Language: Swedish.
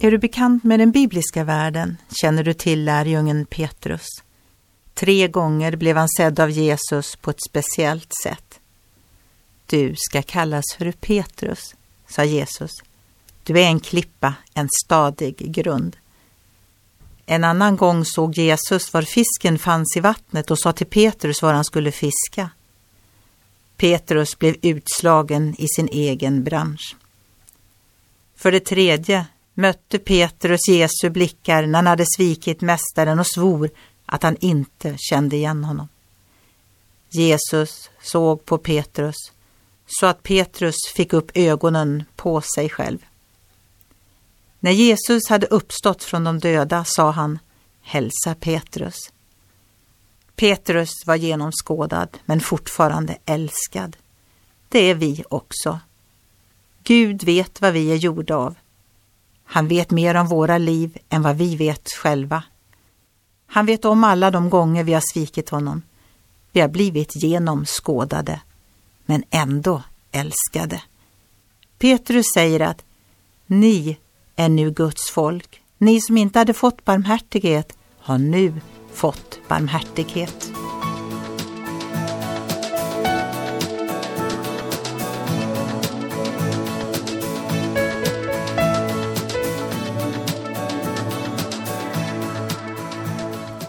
Är du bekant med den bibliska världen känner du till lärjungen Petrus. Tre gånger blev han sedd av Jesus på ett speciellt sätt. Du ska kallas för Petrus, sa Jesus. Du är en klippa, en stadig grund. En annan gång såg Jesus var fisken fanns i vattnet och sa till Petrus var han skulle fiska. Petrus blev utslagen i sin egen bransch. För det tredje mötte Petrus Jesu blickar när han hade svikit mästaren och svor att han inte kände igen honom. Jesus såg på Petrus så att Petrus fick upp ögonen på sig själv. När Jesus hade uppstått från de döda sa han Hälsa Petrus. Petrus var genomskådad men fortfarande älskad. Det är vi också. Gud vet vad vi är gjorda av. Han vet mer om våra liv än vad vi vet själva. Han vet om alla de gånger vi har svikit honom. Vi har blivit genomskådade, men ändå älskade. Petrus säger att ni är nu Guds folk. Ni som inte hade fått barmhärtighet har nu fått barmhärtighet.